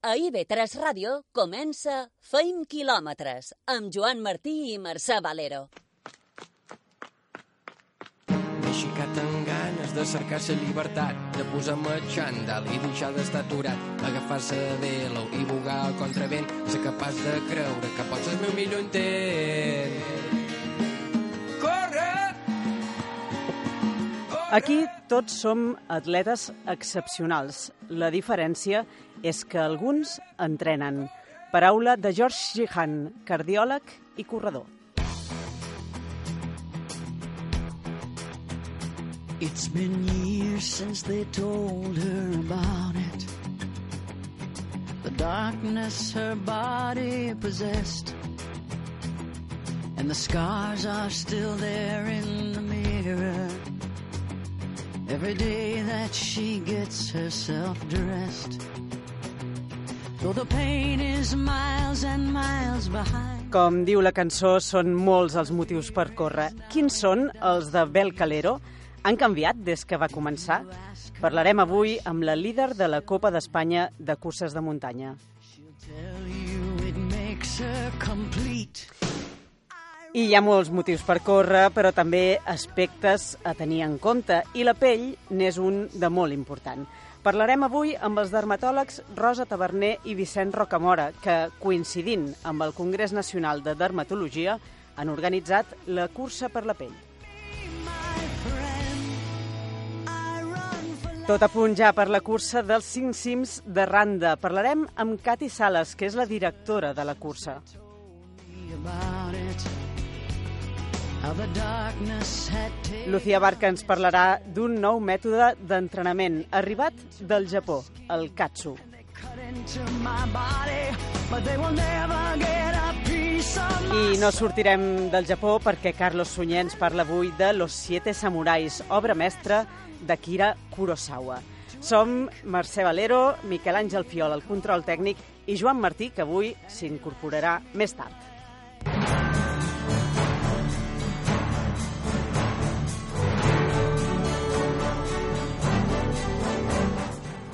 A IB3 Ràdio comença Feim quilòmetres amb Joan Martí i Mercè Valero. M'he aixecat amb ganes de cercar la llibertat, de posar-me xandall i deixar d'estar aturat, agafar-se velo i bugar a contravent, ser capaç de creure que pots el meu millor intent. Aquí tots som atletes excepcionals. La diferència és que alguns entrenen. Paraula de George Gihan, cardiòleg i corredor. It's been years since they told her about it. The darkness her body possessed. And the scars are still there in the mirror. Every day that she gets herself dressed. Though the pain is miles and miles behind. Com diu la cançó, són molts els motius per córrer. Quins són els de Bel Calero? Han canviat des que va començar? Parlarem avui amb la líder de la Copa d'Espanya de curses de muntanya. She'll tell you it makes her complete. I hi ha molts motius per córrer, però també aspectes a tenir en compte, i la pell n'és un de molt important. Parlarem avui amb els dermatòlegs Rosa Taverner i Vicent Rocamora, que, coincidint amb el Congrés Nacional de Dermatologia, han organitzat la cursa per la pell. Tot a punt ja per la cursa dels 5 cims de Randa. Parlarem amb Cati Sales, que és la directora de la cursa. about it. Lucía Barca ens parlarà d'un nou mètode d'entrenament arribat del Japó, el Katsu. I no sortirem del Japó perquè Carlos Sunyer ens parla avui de Los Siete Samurais, obra mestra d'Akira Kurosawa. Som Mercè Valero, Miquel Àngel Fiol, el control tècnic, i Joan Martí, que avui s'incorporarà més tard.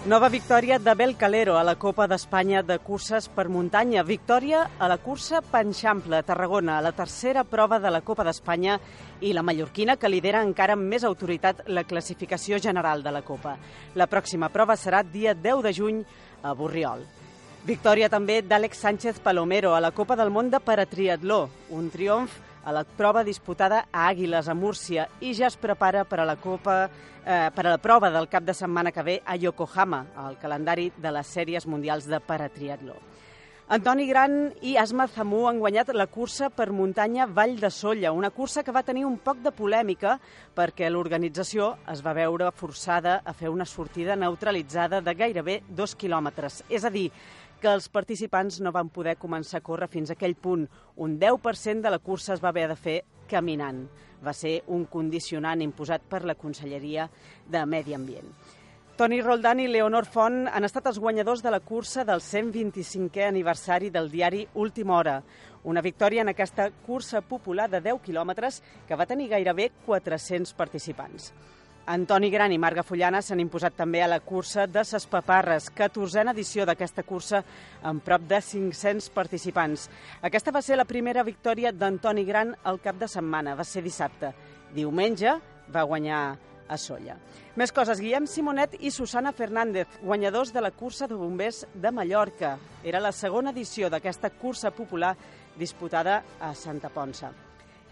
Nova victòria de Bel Calero a la Copa d'Espanya de curses per muntanya. Victòria a la cursa Panxample, Tarragona, a la tercera prova de la Copa d'Espanya i la mallorquina que lidera encara amb més autoritat la classificació general de la Copa. La pròxima prova serà dia 10 de juny a Borriol. Victòria també d'Àlex Sánchez Palomero a la Copa del Món de Paratriatló, un triomf a la prova disputada a Àguiles, a Múrcia, i ja es prepara per a la Copa eh, per a la prova del cap de setmana que ve a Yokohama, al calendari de les sèries mundials de paratriatló. Antoni Gran i Asma Zamú han guanyat la cursa per muntanya Vall de Solla, una cursa que va tenir un poc de polèmica perquè l'organització es va veure forçada a fer una sortida neutralitzada de gairebé dos quilòmetres. És a dir, que els participants no van poder començar a córrer fins a aquell punt. Un 10% de la cursa es va haver de fer caminant. Va ser un condicionant imposat per la Conselleria de Medi Ambient. Toni Roldán i Leonor Font han estat els guanyadors de la cursa del 125è aniversari del diari Última Hora. Una victòria en aquesta cursa popular de 10 quilòmetres que va tenir gairebé 400 participants. Antoni Gran i Marga Fullana s'han imposat també a la cursa de Ses Paparres, 14a edició d'aquesta cursa amb prop de 500 participants. Aquesta va ser la primera victòria d'Antoni Gran al cap de setmana, va ser dissabte. Diumenge va guanyar a Solla. Més coses, Guillem Simonet i Susana Fernández, guanyadors de la cursa de bombers de Mallorca. Era la segona edició d'aquesta cursa popular disputada a Santa Ponsa.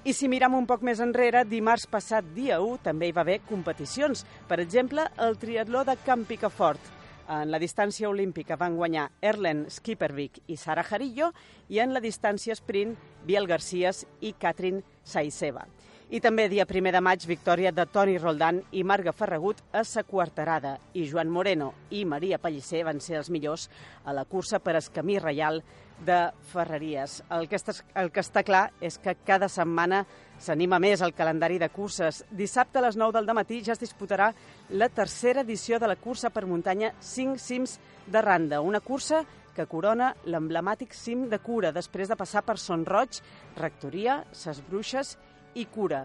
I si mirem un poc més enrere, dimarts passat, dia 1, també hi va haver competicions. Per exemple, el triatló de Camp Picafort. En la distància olímpica van guanyar Erlen Skippervik i Sara Jarillo i en la distància sprint Biel Garcías i Katrin Saiseva. I també dia 1 de maig, victòria de Toni Roldán i Marga Ferragut a sa quarterada. I Joan Moreno i Maria Pellicer van ser els millors a la cursa per escamí reial de Ferreries. El que, està, el que està clar és que cada setmana s'anima més el calendari de curses. Dissabte a les 9 del matí ja es disputarà la tercera edició de la cursa per muntanya 5 cims de Randa, una cursa que corona l'emblemàtic cim de Cura després de passar per Son Roig, Rectoria, Ses Bruixes i Cura.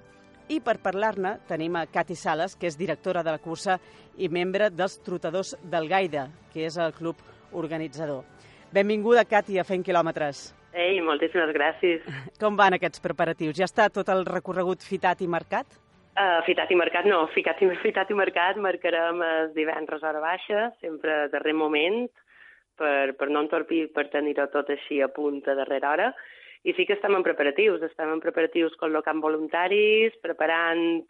I per parlar-ne tenim a Cati Sales, que és directora de la cursa i membre dels Trotadors del Gaida, que és el club organitzador. Benvinguda, Cati, a Fent Quilòmetres. Ei, moltíssimes gràcies. Com van aquests preparatius? Ja està tot el recorregut fitat i marcat? Uh, fitat i marcat no, ficat i, fitat i marcat marcarem els divendres hora baixa, sempre a darrer moment, per, per no entorpir, per tenir-ho tot així a punt a darrera hora. I sí que estem en preparatius, estem en preparatius col·locant voluntaris, preparant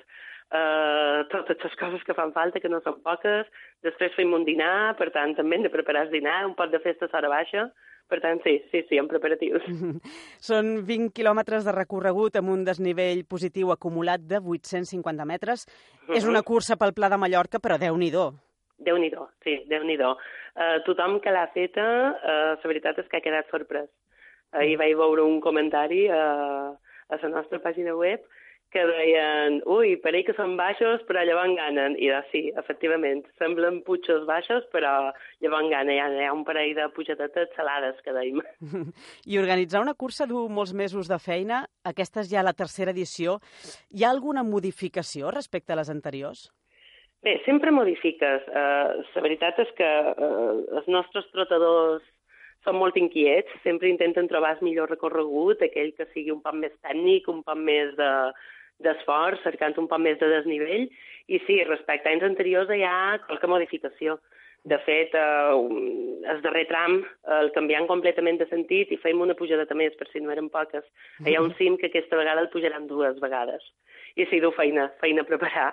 eh, totes les coses que fan falta, que no són poques. Després fem un dinar, per tant, també hem de preparar el dinar, un pot de festa a Sora Baixa. Per tant, sí, sí, sí, en preparatius. Són 20 quilòmetres de recorregut amb un desnivell positiu acumulat de 850 metres. Uh -huh. És una cursa pel Pla de Mallorca, però déu-n'hi-do. Déu-n'hi-do, sí, déu-n'hi-do. Uh, tothom que l'ha feta, uh, la veritat és que ha quedat sorprès. Ahir vaig veure un comentari a, a la nostra pàgina web que deien, ui, parell que són baixos, però llavors ganen. I de, sí, efectivament, semblen putxos baixos, però llavors ganen. Hi ha, hi ha un parell de pujadetes salades, que deim. I organitzar una cursa du molts mesos de feina. Aquesta és ja la tercera edició. Hi ha alguna modificació respecte a les anteriors? Bé, sempre modifiques. Uh, la veritat és que uh, els nostres trotadors són molt inquiets, sempre intenten trobar el millor recorregut, aquell que sigui un poc més tècnic, un poc més de, d'esforç, cercant un poc més de desnivell, i sí, respecte a anys anteriors hi ha qualque modificació. De fet, eh, el darrer tram el canviant completament de sentit i fèiem una pujada més, per si no eren poques. Hi ha un cim que aquesta vegada el pujaran dues vegades. I sí, du feina, feina a preparar.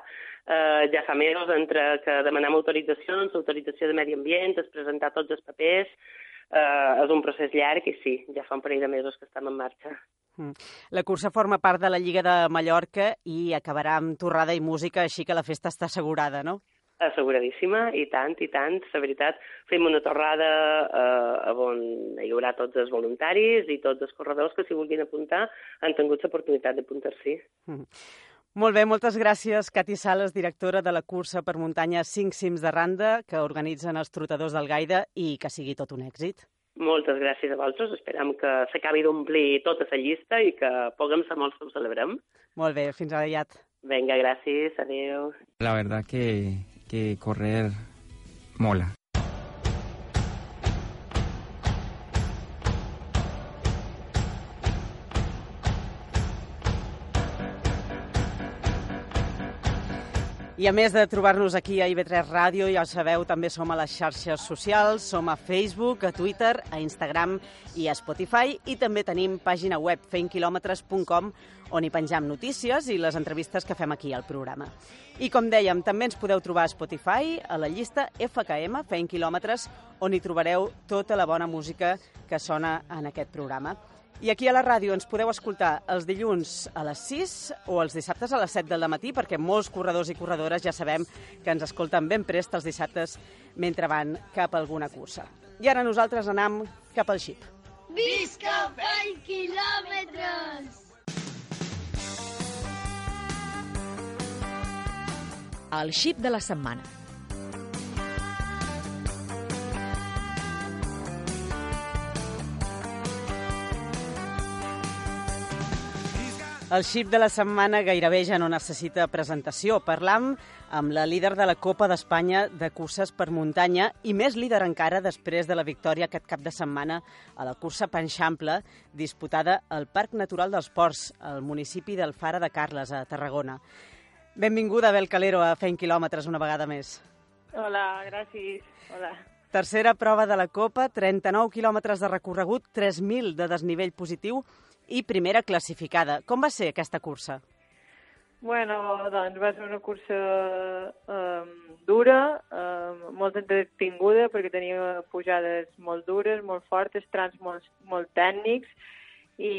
Eh, ja fa mesos entre que demanem autoritzacions, autorització de medi ambient, es presentar tots els papers, eh, és un procés llarg i sí, ja fa un parell de mesos que estem en marxa. Mm. La cursa forma part de la Lliga de Mallorca i acabarà amb torrada i música, així que la festa està assegurada, no? Asseguradíssima, i tant, i tant. La veritat, fem una torrada eh, on hi haurà tots els voluntaris i tots els corredors que s'hi vulguin apuntar han tingut l'oportunitat d'apuntar-s'hi. Mm. Molt bé, moltes gràcies, Cati Sales, directora de la cursa per muntanya 5 cims de Randa, que organitzen els trotadors del Gaida i que sigui tot un èxit. Moltes gràcies a vosaltres. Esperem que s'acabi d'omplir tota la llista i que puguem ser molts que ho celebrem. Molt bé, fins aviat. Venga, gràcies. Adéu. La verdad que, que correr mola. I a més de trobar-nos aquí a IB3 Ràdio, ja ho sabeu, també som a les xarxes socials, som a Facebook, a Twitter, a Instagram i a Spotify, i també tenim pàgina web feinquilometres.com on hi penjam notícies i les entrevistes que fem aquí al programa. I com dèiem, també ens podeu trobar a Spotify, a la llista FKM, Feint Quilòmetres, on hi trobareu tota la bona música que sona en aquest programa. I aquí a la ràdio ens podeu escoltar els dilluns a les 6 o els dissabtes a les 7 del matí, perquè molts corredors i corredores ja sabem que ens escolten ben prest els dissabtes mentre van cap a alguna cursa. I ara nosaltres anam cap al xip. Visca 20 quilòmetres! El xip de la setmana. El xip de la setmana gairebé ja no necessita presentació. Parlam amb la líder de la Copa d'Espanya de curses per muntanya i més líder encara després de la victòria aquest cap de setmana a la cursa Panxample disputada al Parc Natural dels Ports, al municipi del Fara de Carles, a Tarragona. Benvinguda, Abel Calero, a Fent Quilòmetres una vegada més. Hola, gràcies. Hola. Tercera prova de la Copa, 39 quilòmetres de recorregut, 3.000 de desnivell positiu i primera classificada. Com va ser aquesta cursa? Bueno, doncs va ser una cursa um, dura, um, molt entretinguda, perquè tenia pujades molt dures, molt fortes, trams molt, molt tècnics, i,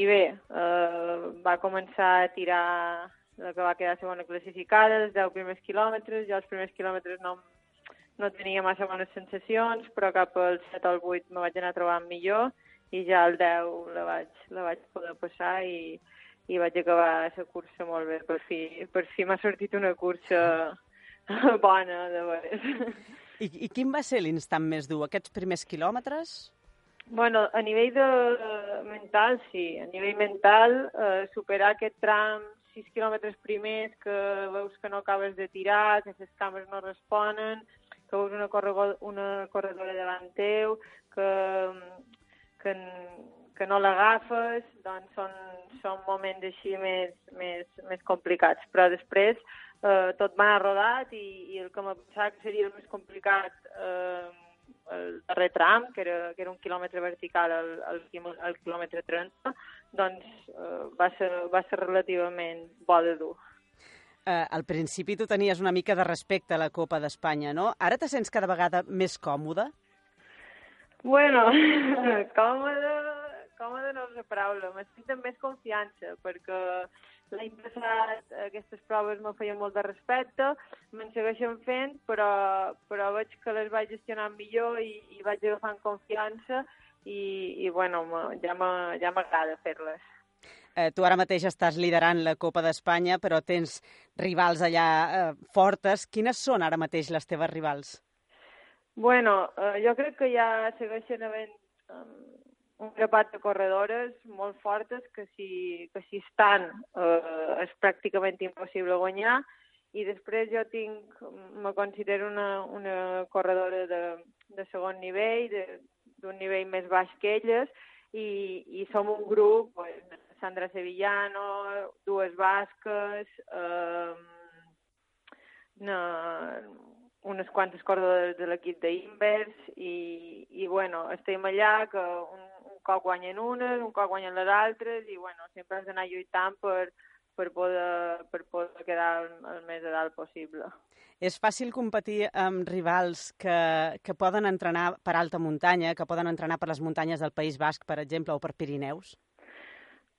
i bé, uh, va començar a tirar la que va quedar segona classificada, els 10 primers quilòmetres, jo els primers quilòmetres no, no tenia massa bones sensacions, però cap al 7 o al 8 me vaig anar trobant millor, i ja el 10 la vaig, la vaig poder passar i, i vaig acabar la cursa molt bé. Per fi, per fi m'ha sortit una cursa bona, de veres. I, I quin va ser l'instant més dur? Aquests primers quilòmetres? Bueno, a nivell de mental, sí. A nivell mental, eh, superar aquest tram 6 quilòmetres primers que veus que no acabes de tirar, que les cames no responen, que veus una, corredor, una corredora davant teu, que, que, que no l'agafes, doncs són, són moments així més, més, més complicats. Però després eh, tot m'ha rodat i, i el que me pensava que seria el més complicat eh, el darrer tram, que era, que era un quilòmetre vertical al, al, al quilòmetre 30, doncs eh, va, ser, va ser relativament bo de dur eh, al principi tu tenies una mica de respecte a la Copa d'Espanya, no? Ara te sents cada vegada més còmode? Bueno, còmode, còmode no és la paraula, m'estic amb més confiança, perquè l'any passat aquestes proves me feien molt de respecte, me'n segueixen fent, però, però veig que les vaig gestionar millor i, i vaig agafant confiança i, i bueno, ja m'agrada fer-les. Eh, tu ara mateix estàs liderant la Copa d'Espanya, però tens rivals allà eh, fortes. Quines són ara mateix les teves rivals? Bueno, eh, jo crec que ja segueixen havent um, un grapat de corredores molt fortes que si, que si estan eh, és pràcticament impossible guanyar. I després jo tinc, me considero una, una corredora de, de segon nivell, d'un nivell més baix que elles, i, i som un grup, pues, Sandra Sevillano, dues basques, eh, no, unes quantes cordes de l'equip d'Invers i, i bueno, estem allà que un, un cop guanyen unes, un cop guanyen les altres i bueno, sempre has d'anar lluitant per, per, poder, per poder quedar el, més a dalt possible. És fàcil competir amb rivals que, que poden entrenar per alta muntanya, que poden entrenar per les muntanyes del País Basc, per exemple, o per Pirineus?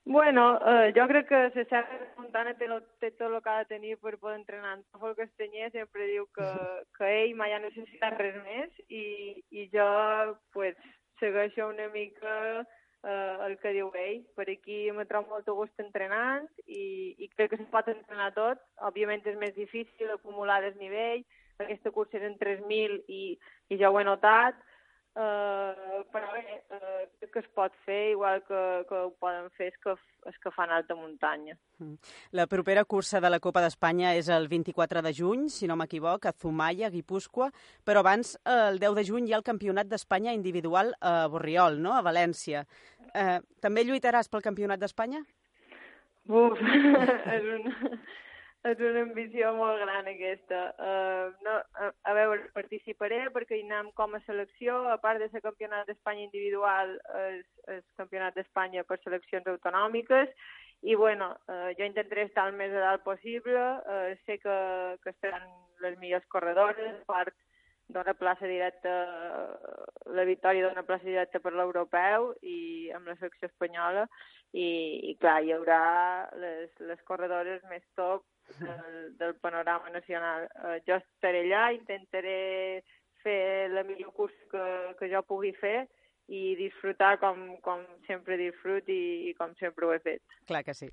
Bueno, eh, jo crec que la de Montana té, lo, té tot el que ha de tenir per poder entrenar. Antòfol Castanyer sempre diu que, que ell mai ha necessitat res més i, i jo pues, segueixo una mica eh, el que diu ell. Per aquí me trobo molt a gust entrenant i, i crec que se pot entrenar tot. Òbviament és més difícil acumular desnivell. Aquesta cursa és en 3.000 i, i ja ho he notat Uh, però bé, uh, que es pot fer, igual que, que ho poden fer és que, és que fan alta muntanya. Mm. La propera cursa de la Copa d'Espanya és el 24 de juny, si no m'equivoc, a Zumaya, Guipúscoa, però abans, el 10 de juny, hi ha el Campionat d'Espanya individual a Borriol, no?, a València. Uh, també lluitaràs pel Campionat d'Espanya? Uf, és un és una ambició molt gran aquesta. Uh, no, a, a veure, participaré perquè hi anem com a selecció, a part de ser campionat d'Espanya individual, és, és campionat d'Espanya per seleccions autonòmiques, i bueno, uh, jo intentaré estar el més a dalt possible, uh, sé que, que estaran les millors corredores, a part dona plaça directa, la victòria dona plaça directa per l'europeu i amb la selecció espanyola. I, i clar, hi haurà les, les corredores més top del, del panorama nacional. Uh, jo estaré allà, intentaré fer la millor curs que, que jo pugui fer i disfrutar com, com sempre disfrut i, i com sempre ho he fet. Clar que sí.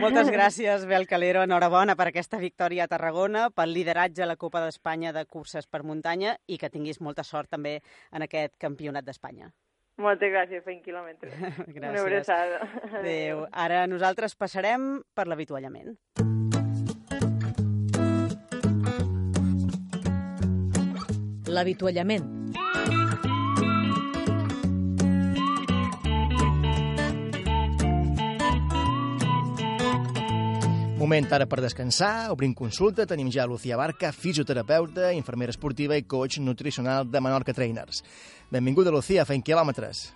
Moltes gràcies, Bel Calero. Enhorabona per aquesta victòria a Tarragona, pel lideratge a la Copa d'Espanya de curses per muntanya i que tinguis molta sort també en aquest campionat d'Espanya. Moltes gràcies, fent quilòmetres. gràcies. Una abraçada. Adéu. Ara nosaltres passarem per l'avituallament. L'avituallament. Moment ara per descansar, obrim consulta, tenim ja Lucía Barca, fisioterapeuta, infermera esportiva i coach nutricional de Menorca Trainers. Benvinguda, Lucía, fent quilòmetres.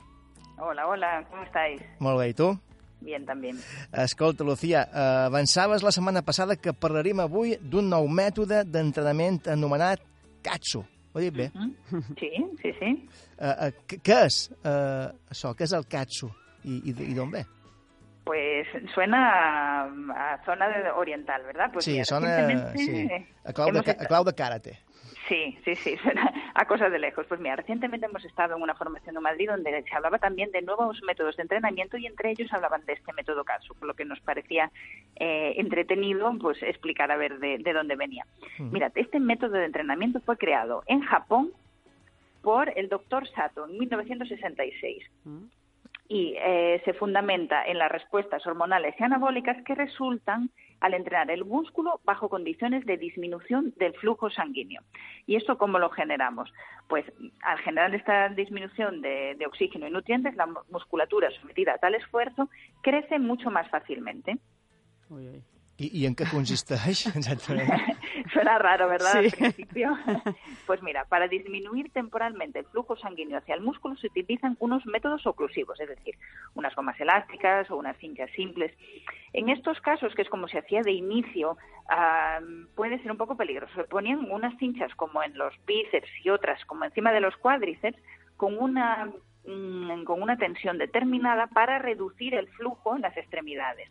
Hola, hola, com estáis? Molt bé, i tu? Bien, també. Escolta, Lucía, avançaves la setmana passada que parlaríem avui d'un nou mètode d'entrenament anomenat CATSU. Ho he dit bé? Mm -hmm. Sí, sí, sí. Uh, uh, què és uh, això? Què és el katsu? I, i, i d'on ve? Pues suena a, zona oriental, ¿verdad? Pues sí, suena sí, a, clau de, a clau de karate. Sí, sí, sí, suena a cosas de lejos. Pues mira, recientemente hemos estado en una formación en Madrid donde se hablaba también de nuevos métodos de entrenamiento y entre ellos hablaban de este método CASU, por lo que nos parecía eh, entretenido pues explicar a ver de, de dónde venía. Mm. Mira, este método de entrenamiento fue creado en Japón por el doctor Sato en 1966. Mm. Y eh, se fundamenta en las respuestas hormonales y anabólicas que resultan al entrenar el músculo bajo condiciones de disminución del flujo sanguíneo. ¿Y esto cómo lo generamos? Pues al generar esta disminución de, oxígeno y nutrientes, la musculatura sometida a tal esfuerzo crece mucho más fácilmente. ¿Y, en qué consiste Suena raro, ¿verdad? Al principio. Pues mira, para disminuir temporalmente el flujo sanguíneo hacia el músculo se utilizan unos métodos oclusivos, es decir, unas gomas elásticas o unas cinchas simples. En estos casos, que es como se hacía de inicio, puede ser un poco peligroso. Se ponían unas cinchas como en los bíceps y otras como encima de los cuádriceps con una mm, con una tensión determinada para reducir el flujo en las extremidades.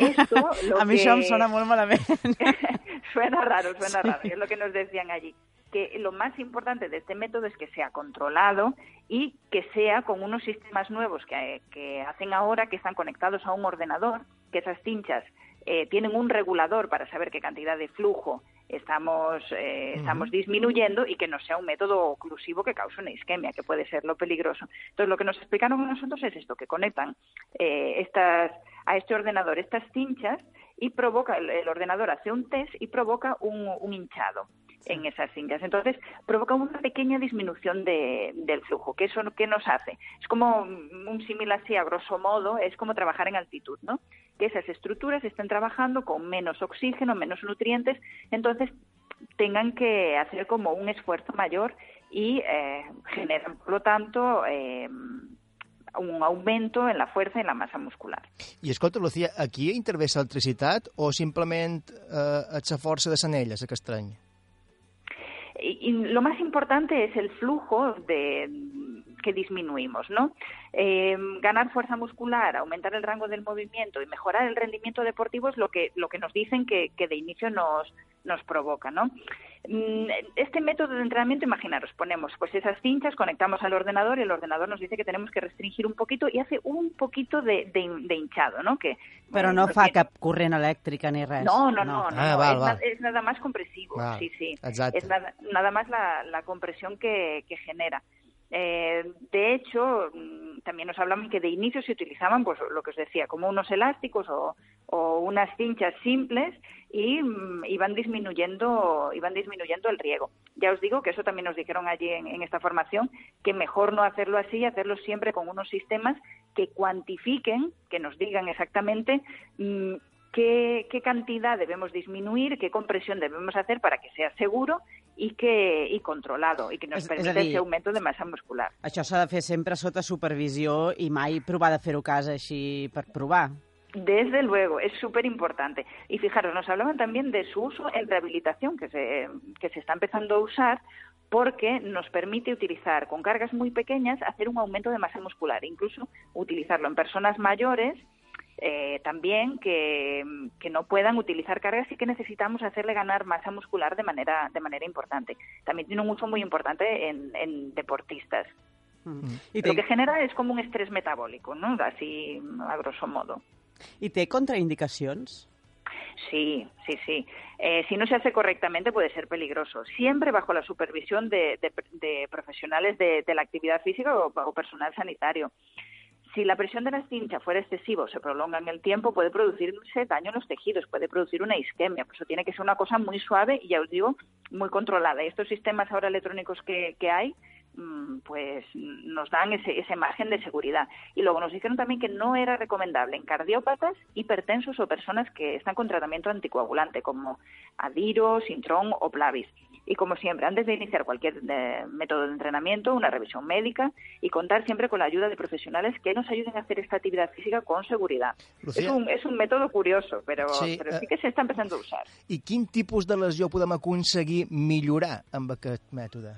Esto, a mí que... suena muy malamente. suena raro, suena raro, es lo que nos decían allí. Que lo más importante de este método es que sea controlado y que sea con unos sistemas nuevos que, que hacen ahora, que están conectados a un ordenador, que esas cinchas eh, tienen un regulador para saber qué cantidad de flujo estamos, eh, estamos disminuyendo y que no sea un método oclusivo que cause una isquemia, que puede ser lo peligroso. Entonces, lo que nos explicaron a nosotros es esto, que conectan eh, estas, a este ordenador estas cinchas y provoca, el, ordenador hace un test y provoca un, un hinchado en esas cinchas. Entonces, provoca una pequeña disminución de, del flujo. ¿Qué, eso, ¿Qué nos hace? Es como un símil así, a grosso modo, es como trabajar en altitud, ¿no? Que esas estructuras estén trabajando con menos oxígeno, menos nutrientes, entonces tengan que hacer como un esfuerzo mayor y eh, generan, por lo tanto, eh, un augmento en la fuerza y en la masa muscular. I escolta, Lucía, aquí intervé electricitat o simplement eh, ets a força de sanelles, aquest estrany? y, lo más importante es el flujo de, que disminuimos, ¿no? Eh, ganar fuerza muscular, aumentar el rango del movimiento y mejorar el rendimiento deportivo es lo que, lo que nos dicen que, que de inicio nos, nos provoca, ¿no? Mm, este método de entrenamiento, imaginaros, ponemos pues esas cinchas, conectamos al ordenador y el ordenador nos dice que tenemos que restringir un poquito y hace un poquito de, de, hinchado, ¿no? Que, Pero no fa cap eléctrica ni res. No, no, no, no, ah, es, nada más compresivo, sí, sí. Es nada, nada más la, la compresión que, que genera. Eh, de hecho, mm, también nos hablaban que de inicio se utilizaban, pues lo que os decía, como unos elásticos o, unas cinchas simples y mm, iban disminuyendo, iban disminuyendo el riego. Ya os digo que eso también nos dijeron allí en, esta formación, que mejor no hacerlo así, hacerlo siempre con unos sistemas que cuantifiquen, que nos digan exactamente mm, qué, qué cantidad debemos disminuir, qué compresión debemos hacer para que sea seguro i, que, i controlado, i que nos és, permet dir, augment de massa muscular. Això s'ha de fer sempre sota supervisió i mai provar de fer-ho a casa així per provar. Desde luego, es súper importante. Y fijaros, nos hablaban también de su uso en rehabilitación, que se, que se está empezando a usar porque nos permite utilizar con cargas muy pequeñas, hacer un aumento de masa muscular, incluso utilizarlo en personas mayores eh, también que, que, no puedan utilizar cargas y que necesitamos hacerle ganar masa muscular de manera, de manera importante. También tiene un uso muy importante en, en deportistas. Mm. Lo que genera es como un estrés metabólico, ¿no? Así, a grosso modo. ¿Y te contraindicaciones? Sí, sí, sí. Eh, si no se hace correctamente puede ser peligroso. Siempre bajo la supervisión de, de, de profesionales de, de, la actividad física o, o personal sanitario. Si la presión de la cincha fuera excesiva o se prolonga en el tiempo, puede producirse daño en los tejidos, puede producir una isquemia. Por eso tiene que ser una cosa muy suave y, ya os digo, muy controlada. Y estos sistemas ahora electrónicos que, que hay, pues nos dan ese, ese margen de seguridad. Y luego nos dijeron también que no era recomendable en cardiópatas, hipertensos o personas que están con tratamiento anticoagulante, como Adiro, Sintrón o Plavis. Y como siempre, antes de iniciar cualquier eh, método de entrenamiento, una revisión médica y contar siempre con la ayuda de profesionales que nos ayuden a hacer esta actividad física con seguridad. Es un, es un método curioso, pero sí, però sí eh, que s'està empezant a usar. I quin tipus de lesió podem aconseguir millorar amb aquest mètode?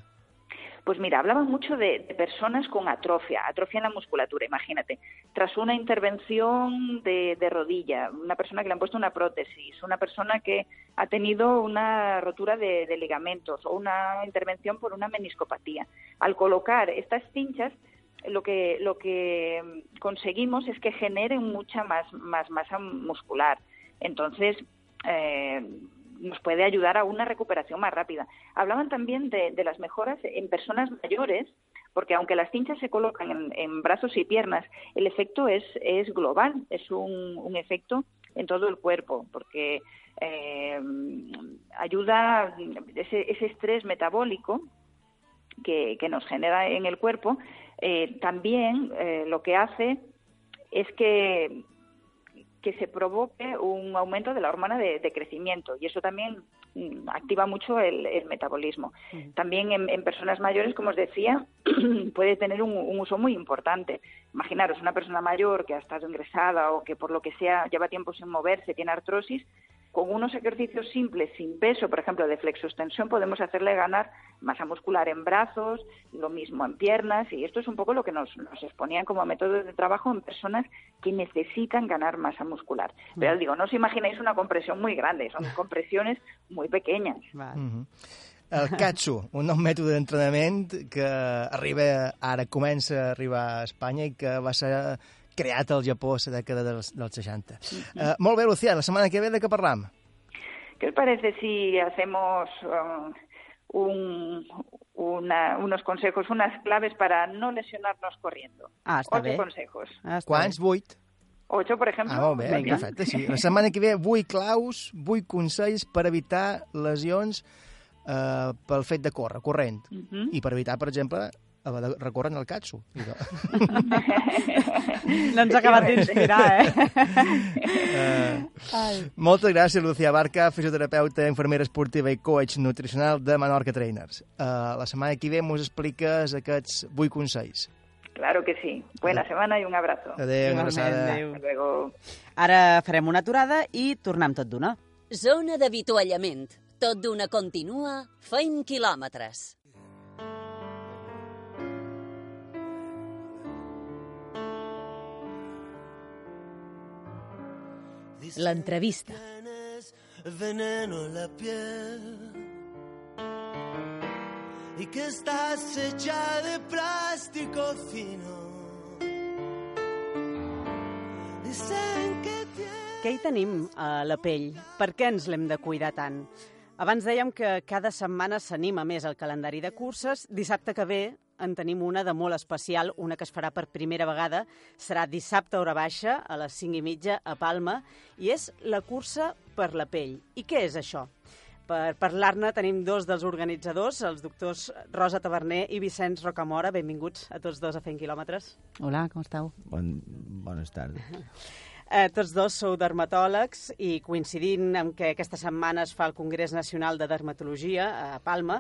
Pues mira, hablaban mucho de, personas con atrofia, atrofia en la musculatura, imagínate. Tras una intervención de, rodilla, una persona que le han puesto una prótesis, una persona que ha tenido una rotura de, ligamentos o una intervención por una meniscopatía. Al colocar estas cinchas, lo que, lo que conseguimos es que generen mucha más, más masa muscular. Entonces, eh, nos puede ayudar a una recuperación más rápida. Hablaban también de, las mejoras en personas mayores, porque aunque las cinchas se colocan en, brazos y piernas, el efecto es, global, es un, efecto en todo el cuerpo, porque eh, ayuda ese, ese estrés metabólico que, que, nos genera en el cuerpo, eh, también eh, lo que hace es que, que se provoque un aumento de la hormona de, de crecimiento y eso también mm, activa mucho el, el metabolismo. También en, en, personas mayores, como os decía, puede tener un, un, uso muy importante. Imaginaros una persona mayor que ha estado ingresada o que por lo que sea lleva tiempo sin moverse, tiene artrosis, con unos ejercicios simples, sin peso, por ejemplo, de flexoextensión, podemos hacerle ganar masa muscular en brazos, lo mismo en piernas, y esto es un poco lo que nos, nos exponían como método de trabajo en personas que necesitan ganar masa muscular. Pero digo, no os imaginéis una compresión muy grande, son compresiones muy pequeñas. Vale. -huh. El Katsu, un nou mètode d'entrenament que arriba, ara comença a arribar a Espanya i que va ser creat al Japó a la dècada dels, dels 60. Uh -huh. uh, molt bé, Lucía, la setmana que ve de què parlam? ¿Qué os parece si hacemos um, un, una, unos consejos, unas claves para no lesionarnos corriendo? Ah, està Ocho bé. consejos. Ah, està Quants? bé. Vuit? Ocho, por ejemplo. Ah, molt bé, Venga. perfecte, sí. La setmana que ve, vuit claus, vuit consells per evitar lesions eh, pel fet de córrer, corrent. Uh -huh. I per evitar, per exemple, haver de recórrer en el Katsu. No ens ha acabat d'inspirar, eh? Uh, moltes gràcies, Lucía Barca, fisioterapeuta, infermera esportiva i coach nutricional de Menorca Trainers. Uh, la setmana que ve mos expliques aquests vuit consells. Claro que sí. Buena semana y un abrazo. Adéu, una abraçada. adéu. Ara farem una aturada i tornem tot d'una. Zona d'avituallament. Tot d'una continua, feim quilòmetres. L'entrevista. veneno en la piel y que estás hecha de plástico fino. Dicen que Què hi tenim a la pell? Per què ens l'hem de cuidar tant? Abans dèiem que cada setmana s'anima més el calendari de curses. Dissabte que ve en tenim una de molt especial, una que es farà per primera vegada. Serà dissabte a hora baixa, a les 5 i mitja, a Palma, i és la cursa per la pell. I què és això? Per parlar-ne tenim dos dels organitzadors, els doctors Rosa Taverner i Vicenç Rocamora. Benvinguts a tots dos a Fent Quilòmetres. Hola, com esteu? Bon, bones tardes. Eh, tots dos sou dermatòlegs i coincidint amb que aquesta setmana es fa el Congrés Nacional de Dermatologia a Palma,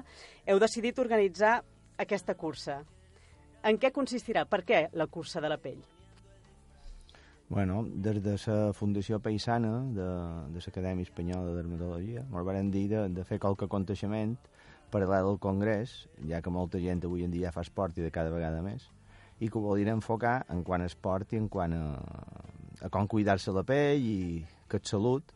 heu decidit organitzar aquesta cursa. En què consistirà? Per què la cursa de la pell? Bueno, des de la Fundació Paisana de, de l'Acadèmia Espanyola de Dermatologia ens van dir de, de fer qualque aconteixement paral·lel al Congrés, ja que molta gent avui en dia fa esport i de cada vegada més, i que ho voldrien enfocar en quant a esport i en quant a, a com cuidar-se la pell i que és salut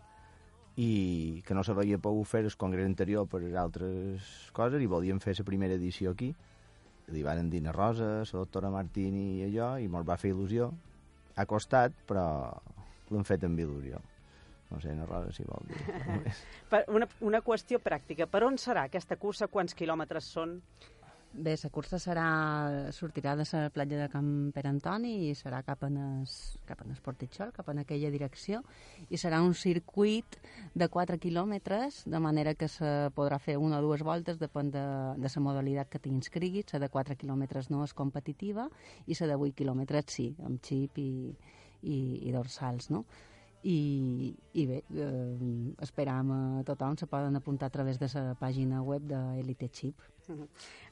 i que no s'havia pogut fer el congrés anterior per altres coses i volíem fer la primera edició aquí li van dir a Rosa, la doctora Martini i allò, i mos va fer il·lusió ha costat, però l'hem fet amb il·lusió no sé, na Rosa, si vol dir una, una qüestió pràctica. Per on serà aquesta cursa? Quants quilòmetres són? Bé, la cursa serà, sortirà de la platja de Camp Pere Antoni i serà cap en es, cap en Esportitxol, cap en aquella direcció, i serà un circuit de 4 quilòmetres, de manera que se podrà fer una o dues voltes, depèn de, de la modalitat que t'inscriguis, la de 4 quilòmetres no és competitiva, i la de 8 quilòmetres sí, amb xip i, i, i dorsals, no? I, i bé, eh, esperam a tothom, se poden apuntar a través de la pàgina web d'Elite Chip. Uh -huh.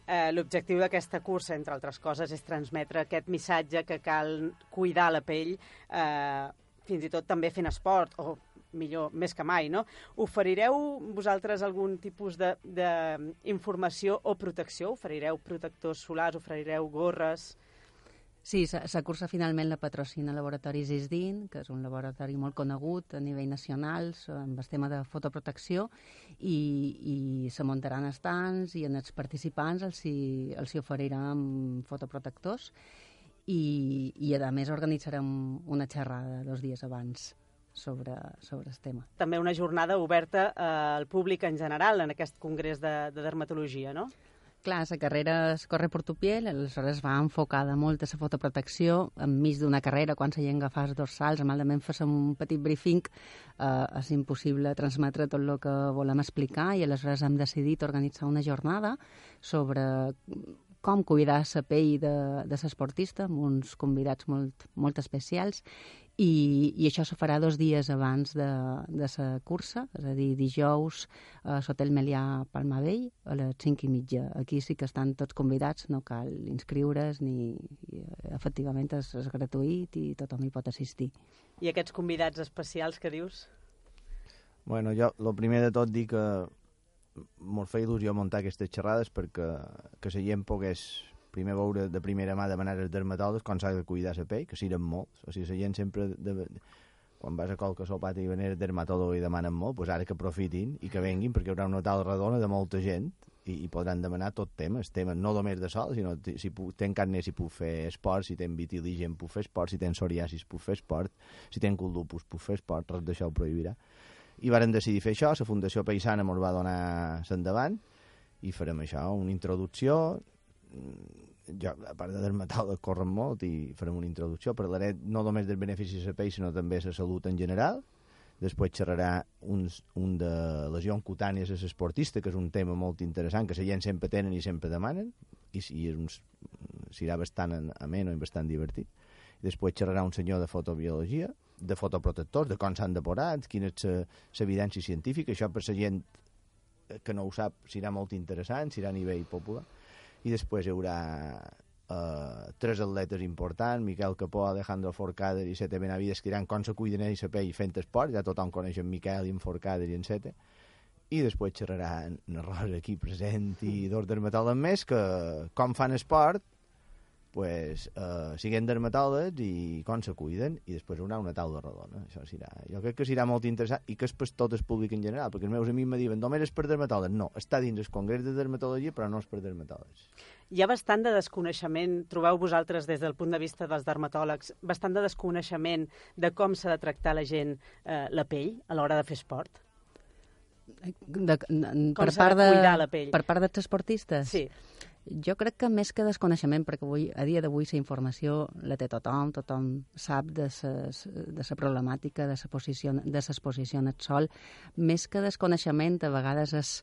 Eh, L'objectiu d'aquesta cursa, entre altres coses, és transmetre aquest missatge que cal cuidar la pell, eh, fins i tot també fent esport, o millor, més que mai, no? Oferireu vosaltres algun tipus d'informació o protecció? Oferireu protectors solars, oferireu gorres... Sí, la cursa finalment la patrocina el laboratori Zisdin, que és un laboratori molt conegut a nivell nacional amb el tema de fotoprotecció i, i se muntaran estants i en els participants els hi, els hi oferiran fotoprotectors i, i a més organitzarem una xerrada dos dies abans sobre, sobre el tema. També una jornada oberta al públic en general en aquest congrés de, de dermatologia, no? Clar, la carrera es corre per tu piel, aleshores va enfocada molt a la fotoprotecció, enmig d'una carrera, quan la gent agafa els dorsals, malament fes un petit briefing, eh, és impossible transmetre tot el que volem explicar i aleshores hem decidit organitzar una jornada sobre com cuidar la pell de, de l'esportista amb uns convidats molt, molt especials i, i això se farà dos dies abans de, de la cursa, és a dir, dijous a l'Hotel Melià Palmavell a les 5 i mitja. Aquí sí que estan tots convidats, no cal inscriure's ni... I, efectivament és, és gratuït i tothom hi pot assistir. I aquests convidats especials que dius? Bueno, jo, el primer de tot, dic que molt feia il·lusió muntar aquestes xerrades perquè que la gent pogués primer veure de primera mà demanar als dermatòlegs com s'ha de cuidar la pell, que siren molts. O sigui, la gent sempre... De, de, quan vas a qualque sopat i venir dermatòleg i demanen molt, doncs ara que aprofitin i que venguin, perquè hi haurà una taula redona de molta gent i, i podran demanar tot temes, temes no només de sol, sinó si pu, ten carne si puc fer esport, si ten vitiligen puc fer esport, si ten psoriasis puc fer esport, si ten cul lupus puc fer esport, res d'això ho prohibirà. I varen decidir fer això, la Fundació Paisana ens va donar l'endavant i farem això, una introducció, jo, a part de dermatòleg, corren molt i farem una introducció. Parlaré no només dels beneficis de pell, sinó també de la salut en general. Després xerrarà uns, un de lesions cutànies a l'esportista, que és un tema molt interessant, que la gent sempre tenen i sempre demanen, i, i és un, serà bastant ameno i bastant divertit. I després xerrarà un senyor de fotobiologia, de fotoprotectors, de com s'han depurat, quina és l'evidència científica, això per la gent que no ho sap serà molt interessant, serà a nivell popular i després hi haurà uh, tres atletes importants, Miquel Capó, Alejandro Forcader i Sete Benavides, que diran com se cuiden ells a pell fent esport, ja tothom coneix en Miquel i en Forcader i en Sete, i després xerrarà en Rosa aquí present i dos dermatòlegs més que com fan esport pues, eh, siguin dermatòlegs i com se cuiden, i després haurà una taula redona. Això serà, jo crec que serà molt interessant i que és per tot el públic en general, perquè els meus amics me diuen només és per dermatòlegs. No, està dins el congrés de dermatologia, però no és per dermatòlegs. Hi ha bastant de desconeixement, trobeu vosaltres des del punt de vista dels dermatòlegs, bastant de desconeixement de com s'ha de tractar la gent eh, la pell a l'hora de fer esport? De, de, com per part de, cuidar la pell? Per part dels esportistes? Sí. Jo crec que més que desconeixement, perquè avui, a dia d'avui la informació la té tothom, tothom sap de la problemàtica de la posició, de l'exposició al sol, més que desconeixement a vegades és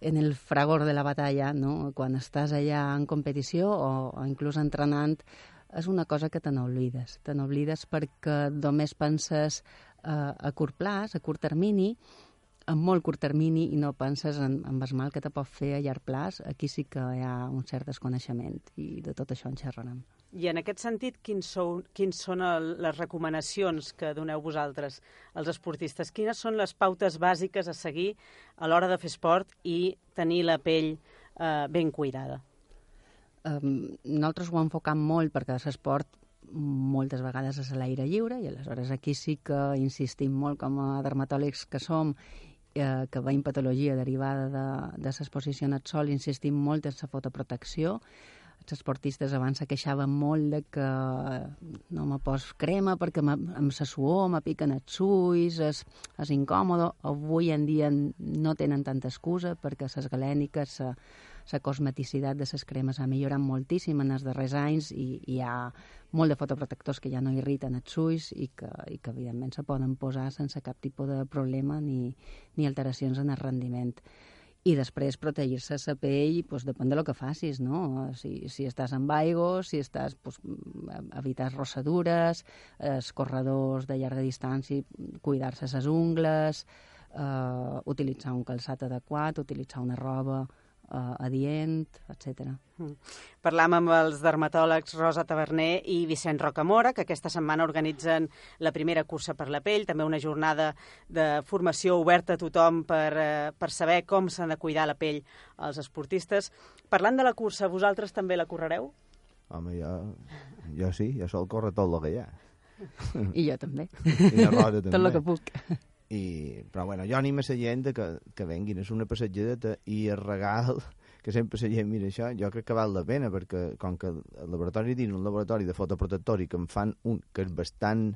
en el fragor de la batalla, no? quan estàs allà en competició o, o inclús entrenant, és una cosa que te n'oblides. Te n'oblides perquè només penses eh, a curt plaç, a curt termini, a molt curt termini i no penses en, en el mal que te pot fer a llarg plaç, aquí sí que hi ha un cert desconeixement i de tot això en xerrarem. I en aquest sentit, quins, sou, quins són el, les recomanacions que doneu vosaltres als esportistes? Quines són les pautes bàsiques a seguir a l'hora de fer esport i tenir la pell eh, ben cuidada? Um, nosaltres ho enfoquem molt perquè l'esport moltes vegades és a l'aire lliure i aleshores aquí sí que insistim molt com a dermatòlegs que som eh, que veiem patologia derivada de, de l'exposició al sol, insistim molt en la fotoprotecció. Els esportistes abans se queixaven molt de que no me pos crema perquè amb la suor me piquen els ulls, és, és incòmode. Avui en dia no tenen tanta excusa perquè les galèniques, la cosmeticitat de les cremes ha millorat moltíssim en els darrers anys i, hi ha molt de fotoprotectors que ja no irriten els ulls i que, i que evidentment se poden posar sense cap tipus de problema ni, ni alteracions en el rendiment i després protegir-se la pell pues, depèn de lo que facis, no? Si, si estàs amb aigua, si estàs pues, evitar rossadures, els corredors de llarga distància, cuidar-se les ungles, eh, utilitzar un calçat adequat, utilitzar una roba uh, adient, etc. Mm. Parlam amb els dermatòlegs Rosa Taverner i Vicent Rocamora, que aquesta setmana organitzen la primera cursa per la pell, també una jornada de formació oberta a tothom per, uh, per saber com s'han de cuidar la pell als esportistes. Parlant de la cursa, vosaltres també la correreu? Home, jo, jo sí, jo sol córrer tot el que hi ha. I jo també. I la Rosa també. Tot el que puc. I, però bueno, jo animo la gent que, que venguin, és una passatgedeta i el regal que sempre la gent mira això, jo crec que val la pena perquè com que el laboratori dins un laboratori de fotoprotector que em fan un que és bastant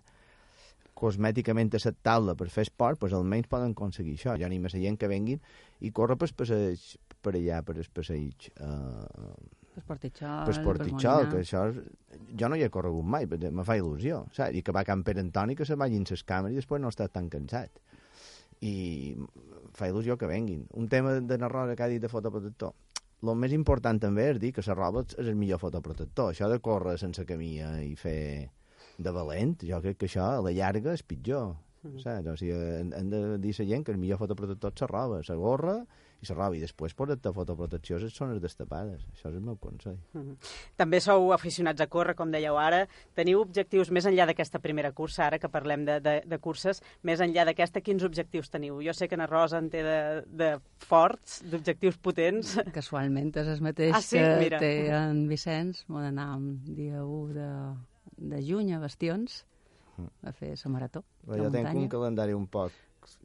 cosmèticament acceptable per fer esport, doncs almenys poden aconseguir això. Jo animo la gent que venguin i corre per, per, per allà, per el passeig. Per Portitxol, per Portitxol, que això... És... Jo no hi he corregut mai, però me fa il·lusió, saps? I que va a Can Pere Antoni, que se vagin les càmeres i després no està tan cansat. I fa il·lusió que venguin. Un tema de la que ha dit de fotoprotector. El més important també és dir que la roba és el millor fotoprotector. Això de córrer sense camia i fer de valent, jo crec que això a la llarga és pitjor. Mm -hmm. saps? O sigui, hem de dir a la gent que el millor fotoprotector és la roba, la gorra i la roba, i després posar-te fotoprotecció són les destapades. Això és el meu consell. Mm -hmm. També sou aficionats a córrer, com dèieu ara. Teniu objectius més enllà d'aquesta primera cursa, ara que parlem de, de, de curses, més enllà d'aquesta, quins objectius teniu? Jo sé que na Rosa en té de, de forts, d'objectius potents. Casualment és el mateix ah, sí? que Mira. té en Vicenç. M'ho d'anar dia 1 de, de juny a Bastions a fer la marató. Però jo tinc un calendari un poc...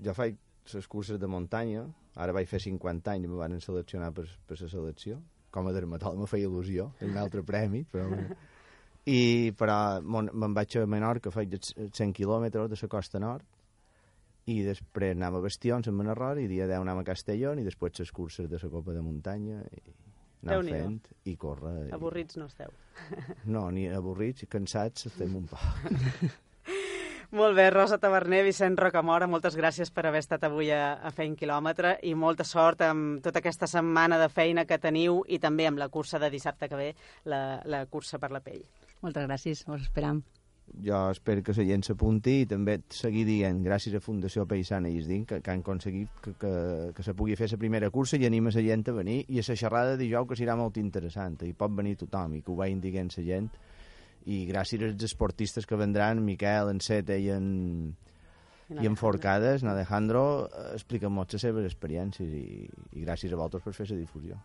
Jo faig les curses de muntanya, ara vaig fer 50 anys i me van seleccionar per, per la selecció. Com a dermatòleg me feia il·lusió, un altre premi, però... I, però me'n vaig a Menorca, faig 100 quilòmetres de la costa nord, i després anàvem a Bastions, en Menarror, i dia 10 anàvem a Castellón, i després les curses de la Copa de Muntanya, i anàvem fent, i córrer. Avorrits no esteu. No, ni avorrits, cansats estem un poc. Molt bé, Rosa Taverner, Vicent Rocamora, moltes gràcies per haver estat avui a, a Feint Quilòmetre i molta sort amb tota aquesta setmana de feina que teniu i també amb la cursa de dissabte que ve, la, la cursa per la pell. Moltes gràcies, us esperam. Jo espero que la gent s'apunti i també seguir dient, gràcies a Fundació Paisana i Isdin, que, que han aconseguit que, que, que se pugui fer la primera cursa i anima la gent a venir i a la xerrada de dijous que serà molt interessant i pot venir tothom i que ho vagin dient la gent i gràcies als esportistes que vendran, Miquel, en Sete i en, i en Forcades, en Alejandro, expliquen molt les seves experiències i, i gràcies a vosaltres per fer la difusió.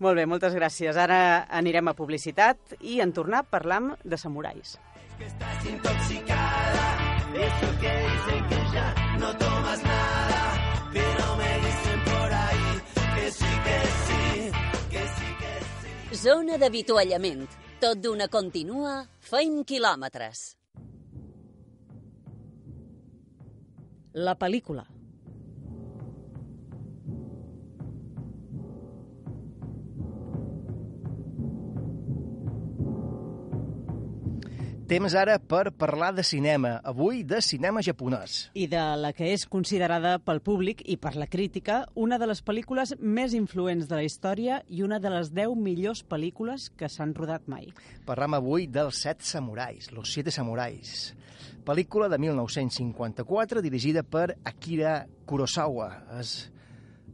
Molt bé, moltes gràcies. Ara anirem a publicitat i en tornar parlam de samurais. Que estás intoxicada, eso que dicen que ya no tomas nada, pero me dicen por ahí que sí, que sí, que sí, que sí. Zona d'avituallament. Tot d'una continua, feim quilòmetres. La pel·lícula. Temps ara per parlar de cinema, avui de cinema japonès. I de la que és considerada pel públic i per la crítica una de les pel·lícules més influents de la història i una de les 10 millors pel·lícules que s'han rodat mai. Parlam avui dels Set Samurais, Los Siete Samurais, pel·lícula de 1954 dirigida per Akira Kurosawa. És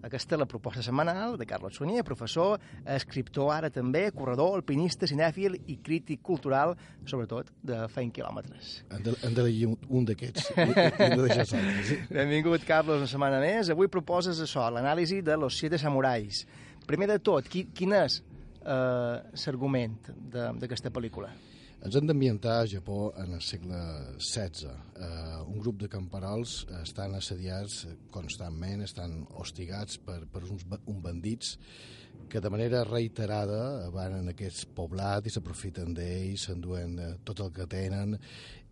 aquesta és la proposta setmanal de Carlos Sunyer, professor, escriptor ara també, corredor, alpinista, cinèfil i crític cultural, sobretot de feint quilòmetres. Hem de, d'elegir un, un d'aquests, de. Benvingut, Carlos, una setmana més. Avui proposes això, l'anàlisi de Los Siete Samurais. Primer de tot, qui, quin és eh, l'argument d'aquesta pel·lícula? Ens hem d'ambientar a Japó en el segle XVI. Uh, un grup de camperols estan assediats constantment, estan hostigats per, per uns, uns bandits que de manera reiterada van en aquests poblats i s'aprofiten d'ells, s'enduen tot el que tenen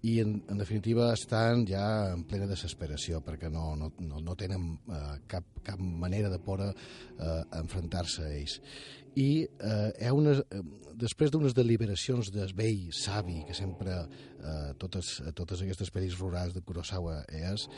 i en, en definitiva estan ja en plena desesperació perquè no, no, no, no tenen uh, cap, cap manera de poder uh, enfrontar-se a ells i eh, hi ha unes, eh, després d'unes deliberacions del vell savi que sempre eh, totes, totes aquestes pel·lis rurals de Kurosawa és,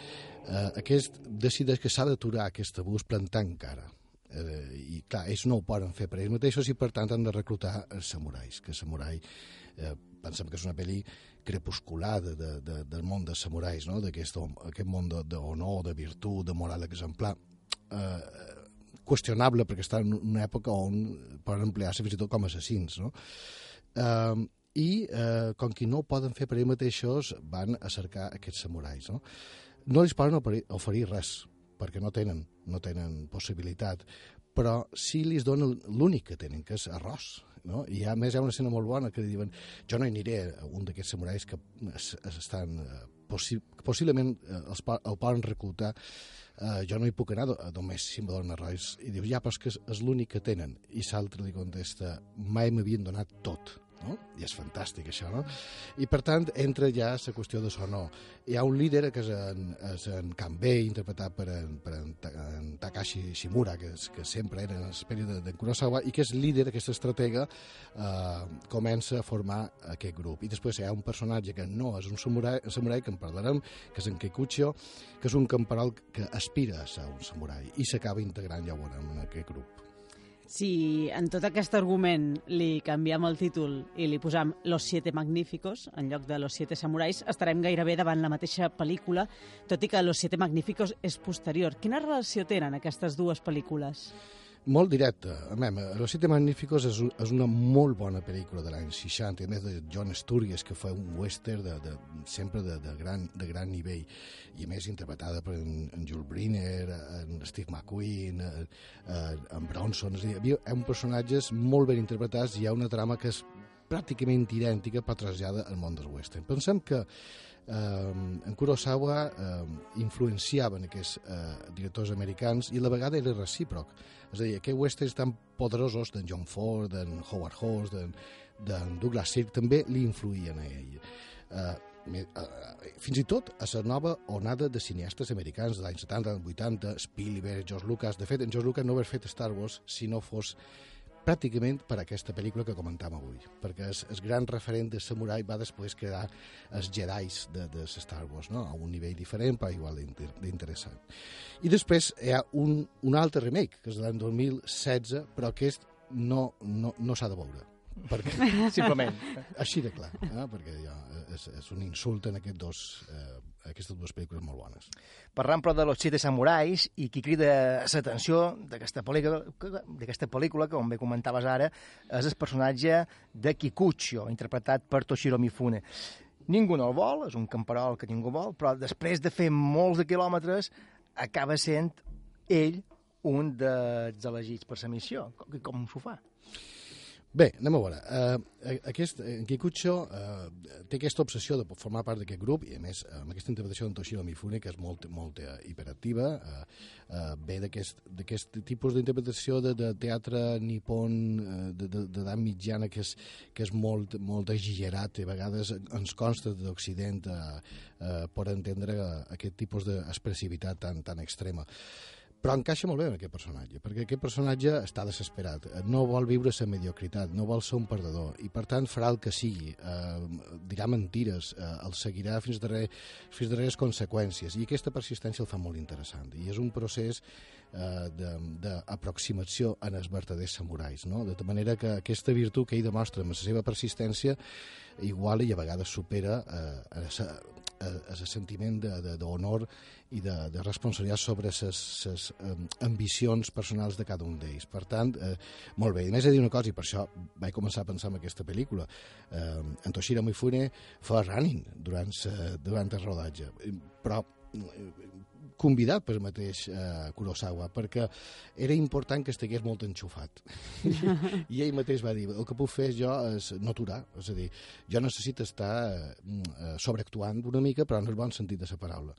eh, aquest decideix que s'ha d'aturar aquest abús plantant cara eh, i clar, ells no ho poden fer per ells mateixos i per tant han de reclutar els samurais que samurai eh, pensem que és una pel·li crepuscular de, de, de, del món dels samurais no? d'aquest aquest món d'honor, de, de virtut, de moral exemplar eh, qüestionable perquè està en una època on poden emplear-se fins i tot com a assassins, no? Uh, I uh, com que no ho poden fer per ells mateixos, van a cercar aquests samurais, no? No els poden oferir res, perquè no tenen, no tenen possibilitat, però sí li donen l'únic que tenen, que és arròs, no? I a més hi ha una escena molt bona que li diuen jo no hi aniré a un d'aquests samurais que es, es estan possi possiblement els, el poden reclutar uh, jo no hi puc anar només si em donen arròs. I diu ja però és que és l'únic que tenen. I l'altre li contesta mai m'havien donat tot no? I és fantàstic, això, no? I, per tant, entra ja la qüestió de so no. Hi ha un líder que és en, és en Kanbei, interpretat per en, per en, en Takashi Shimura, que, és, que sempre era en el període de Kurosawa, i que és líder, aquesta estratega, eh, comença a formar aquest grup. I després hi ha un personatge que no és un samurai, un samurai que en parlarem, que és en Kikuchio, que és un camperol que aspira a ser un samurai i s'acaba integrant, ja ho veurem, en aquest grup. Si en tot aquest argument li canviem el títol i li posam Los siete magníficos en lloc de Los siete samurais, estarem gairebé davant la mateixa pel·lícula, tot i que Los siete magníficos és posterior. Quina relació tenen aquestes dues pel·lícules? Molt directe. A mem, Los Siete Magníficos és, un- és una molt bona pel·lícula de l'any 60, a més de John Sturges, que fa un western de, de, sempre de, de, gran, de gran nivell, i a més interpretada per en, en Jules Briner, en Steve McQueen, en, en Bronson, és a dir, hi ha uns personatges molt ben interpretats i hi ha una trama que és pràcticament idèntica però trasllada al món del western. Pensem que eh, en Kurosawa eh, influenciaven aquests eh, directors americans i a la vegada era recíproc. És a dir, aquests westerns tan poderosos d'en John Ford, d'en Howard Hawks, d'en d'en Douglas Sirk, també li influïen a ell. Eh, eh, fins i tot a la nova onada de cineastes americans de l'any 70, 80, Spielberg, George Lucas... De fet, en George Lucas no hauria fet Star Wars si no fos pràcticament per aquesta pel·lícula que comentam avui, perquè el, el gran referent de Samurai va després crear els Jedis de, de Star Wars, no? a un nivell diferent, però igual d'inter- d'interessant. I després hi ha un, un altre remake, que és de l'any 2016, però aquest no, no, no s'ha de veure. Perquè, Simplement. Així de clar, eh? perquè ja és, és un insult en aquests dos, eh, aquestes dues pel·lícules molt bones. Parlant però de los siete samurais i qui crida l'atenció d'aquesta pel·lícula, d'aquesta com bé comentaves ara, és el personatge de Kikuchio, interpretat per Toshiro Mifune. Ningú no el vol, és un camperol que ningú vol, però després de fer molts de quilòmetres acaba sent ell un dels elegits per la missió. Com, com s'ho fa? Bé, anem a veure. Uh, aquest, en Kikucho uh, té aquesta obsessió de formar part d'aquest grup i, a més, amb aquesta interpretació d'en Toshiro Mifune, que és molt, molt uh, hiperactiva, uh, uh, ve d'aquest tipus d'interpretació de, de teatre nipon uh, d'edat de, de, mitjana que és, que és molt, molt exagerat i a vegades ens consta d'Occident uh, uh, per entendre aquest tipus d'expressivitat tan, tan extrema però encaixa molt bé en aquest personatge, perquè aquest personatge està desesperat, eh, no vol viure la mediocritat, no vol ser un perdedor, i per tant farà el que sigui, eh, dirà mentires, eh, el seguirà fins darrer, fins darreres conseqüències, i aquesta persistència el fa molt interessant, i és un procés eh, d'aproximació en els verdaders samurais, no? de manera que aquesta virtut que ell demostra amb la seva persistència iguala i a vegades supera eh, el sentiment d'honor i de, de responsabilitat sobre les um, ambicions personals de cada un d'ells. Per tant, eh, molt bé. I més de dir una cosa, i per això vaig començar a pensar en aquesta pel·lícula. Eh, en Toshiro Mifune fa running durant, sa, durant el rodatge, però eh, convidat per mateix eh, Kurosawa perquè era important que estigués molt enxufat. I ell mateix va dir el que puc fer jo és no aturar és a dir, jo necessito estar eh, sobreactuant una mica però en el bon sentit de la paraula.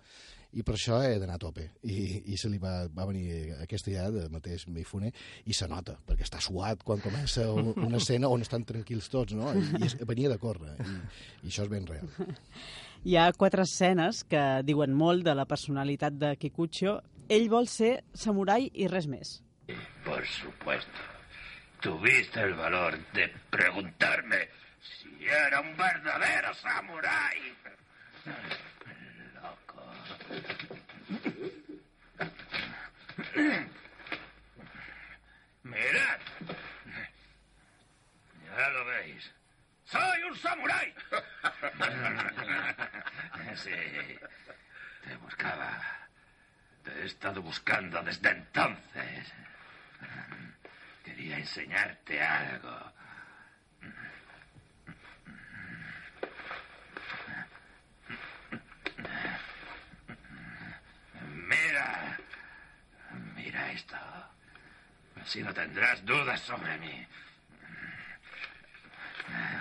I per això he d'anar a tope. I, i se li va, va venir aquesta idea de mateix Mifune i se nota, perquè està suat quan comença un, una escena on estan tranquils tots no? I, i venia de córrer i, i això és ben real Hi ha quatre escenes que diuen molt de la personalitat de Kikucho. Ell vol ser samurai i res més. Por supuesto. Tuviste el valor de preguntarme si era un verdadero samurái. Loco. Mirad. Ya lo veis. ¡Soy un samurái! Sí. Te buscaba. Te he estado buscando desde entonces. Quería enseñarte algo. Mira. Mira esto. Así no tendrás dudas sobre mí.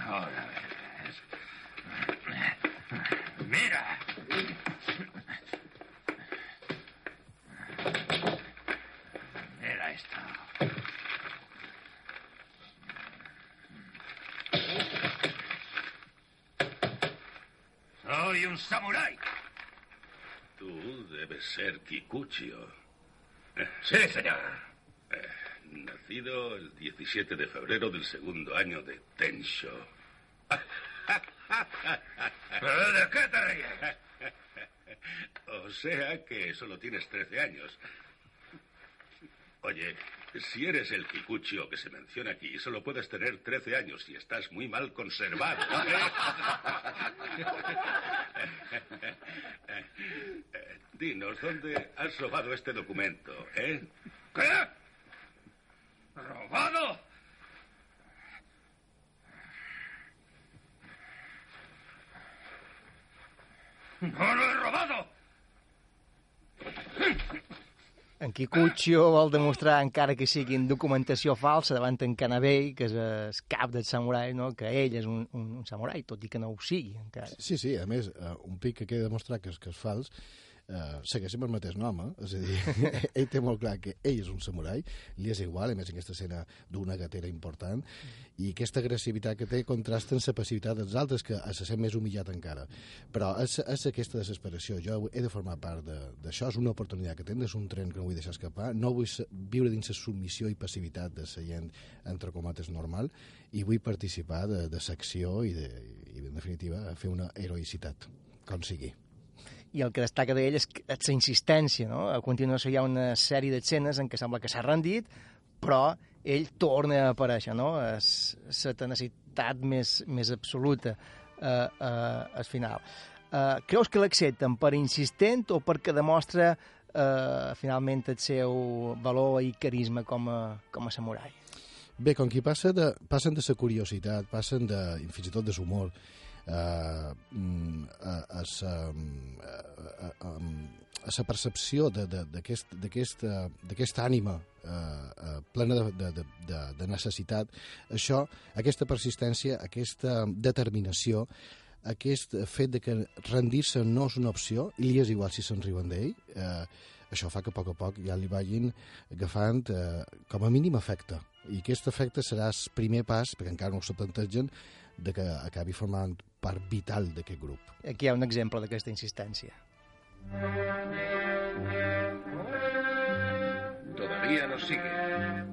Ahora ves. Mira. Mira esto. Soy un samurái. Tú debes ser Kikuchio. Sí, señor. Eh, nacido el 17 de febrero del segundo año de Tensho. ¿De qué te ríes? O sea que solo tienes 13 años. Oye, si eres el Kikuchio que se menciona aquí, solo puedes tener 13 años y estás muy mal conservado. Eh, Dinos, ¿dónde has robado este documento, eh? ¿Qué? Kikuchio vol demostrar, encara que sigui en documentació falsa, davant en Kanabei, que és el cap del samurai, no? que ell és un, un, un samurai, tot i que no ho sigui encara. Sí, sí, a més, uh, un pic que queda demostrat que és, que és fals, uh, segueix amb el mateix nom, eh? és a dir, ell té molt clar que ell és un samurai, li és igual, a més aquesta escena d'una gatera important, i aquesta agressivitat que té contrasta amb la passivitat dels altres, que se sent més humillat encara. Però és, és aquesta desesperació, jo he de formar part d'això, és una oportunitat que tinc, és un tren que no vull deixar escapar, no vull viure dins la submissió i passivitat de la gent, entre comates, normal, i vull participar de, de secció i, de, i, en definitiva, fer una heroïcitat, com sigui. I el que destaca d'ell és, que- la insistència, no? A continuació hi ha una sèrie d'escenes en què sembla que s'ha rendit, però ell torna a aparèixer, no? És la tenacitat més, més absoluta eh, eh, al final. Eh, creus que l'accepten per insistent o perquè demostra eh, finalment el seu valor i carisma com a, com a samurai? Bé, com qui passa de, passen de la curiositat, passen de, fins i tot de l'humor, eh, mm, a, a, sa, a, a, a, la percepció d'aquesta ànima eh, eh, plena de, de, de, de, necessitat, això, aquesta persistència, aquesta determinació, aquest fet de que rendir-se no és una opció i li és igual si se'n riuen d'ell, eh, això fa que a poc a poc ja li vagin agafant eh, com a mínim efecte. I aquest efecte serà el primer pas, perquè encara no plantegen, de que acabi formant part vital d'aquest grup. Aquí hi ha un exemple d'aquesta insistència. Todavía nos sigue.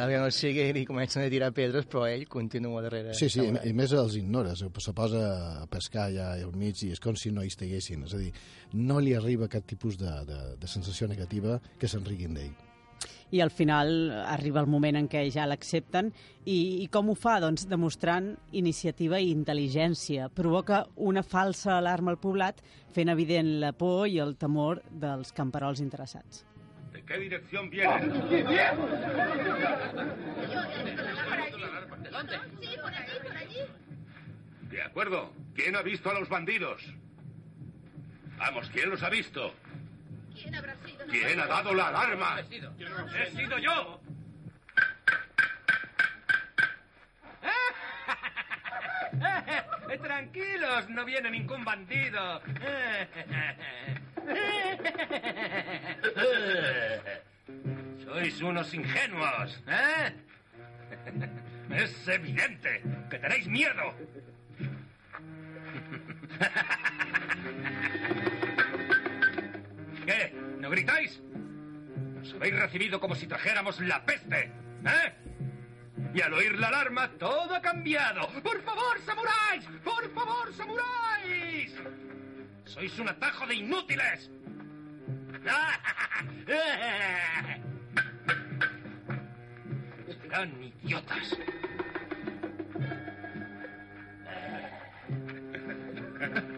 Todavía no sigue i comencen a tirar pedres, però ell continua darrere. Sí, sí, i més els ignora, se se posa a pescar allà al mig i és com si no hi estiguessin. És a dir, no li arriba cap tipus de, de, de sensació negativa que se'n riguin d'ell. I al final arriba el moment en què ja l'accepten i, i com ho fa? Doncs demostrant iniciativa i intel·ligència. Provoca una falsa alarma al poblat fent evident la por i el temor dels camperols interessats. ¿De qué dirección vienen? ¿De dónde? Sí, por allí, por allí. De acuerdo. ¿Quién ha visto a los bandidos? Vamos, ¿quién los ha visto? ¿Quién habrá sido? ¿Quién ha dado la alarma? ¡He sido yo! Tranquilos, no viene ningún bandido. Sois unos ingenuos, ¿eh? Es evidente que tenéis miedo. ¿Qué? ¿No gritáis? Nos habéis recibido como si trajéramos la peste, ¿eh? Y al oír la alarma, todo ha cambiado. ¡Por favor, samuráis! ¡Por favor, samuráis! ¡Sois un atajo de inútiles! Serán idiotas.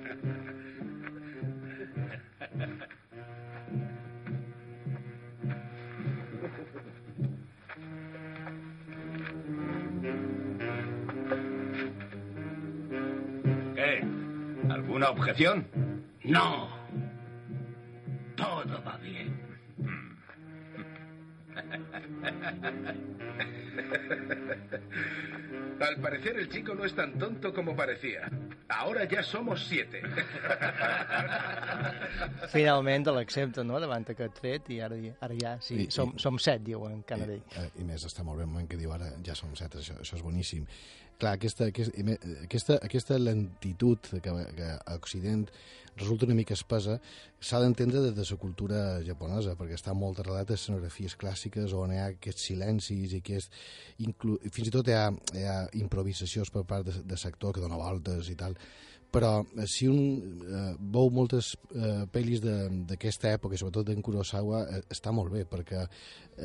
objeción? No. Todo va bien. Al parecer el chico no es tan tonto como parecía. Ahora ya somos siete. Finalment l'accepta, no?, davant aquest fet, i ara, ara ja, sí, I- som, i- som set, diu en Canadell. I, I més, està molt bé el moment que diu ara ja som set, això, això és boníssim. Clar, aquesta, aquesta, aquesta, aquesta lentitud que, que a Occident resulta una mica espesa s'ha d'entendre des de la cultura japonesa, perquè està molt arrelat a escenografies clàssiques on hi ha aquests silencis i aquest... Inclu... Fins i tot hi ha, hi ha improvisacions per part de, de sector que dona voltes i tal, però eh, si un eh, veu moltes eh, pel·lis d'aquesta època, sobretot d'en Kurosawa, eh, està molt bé, perquè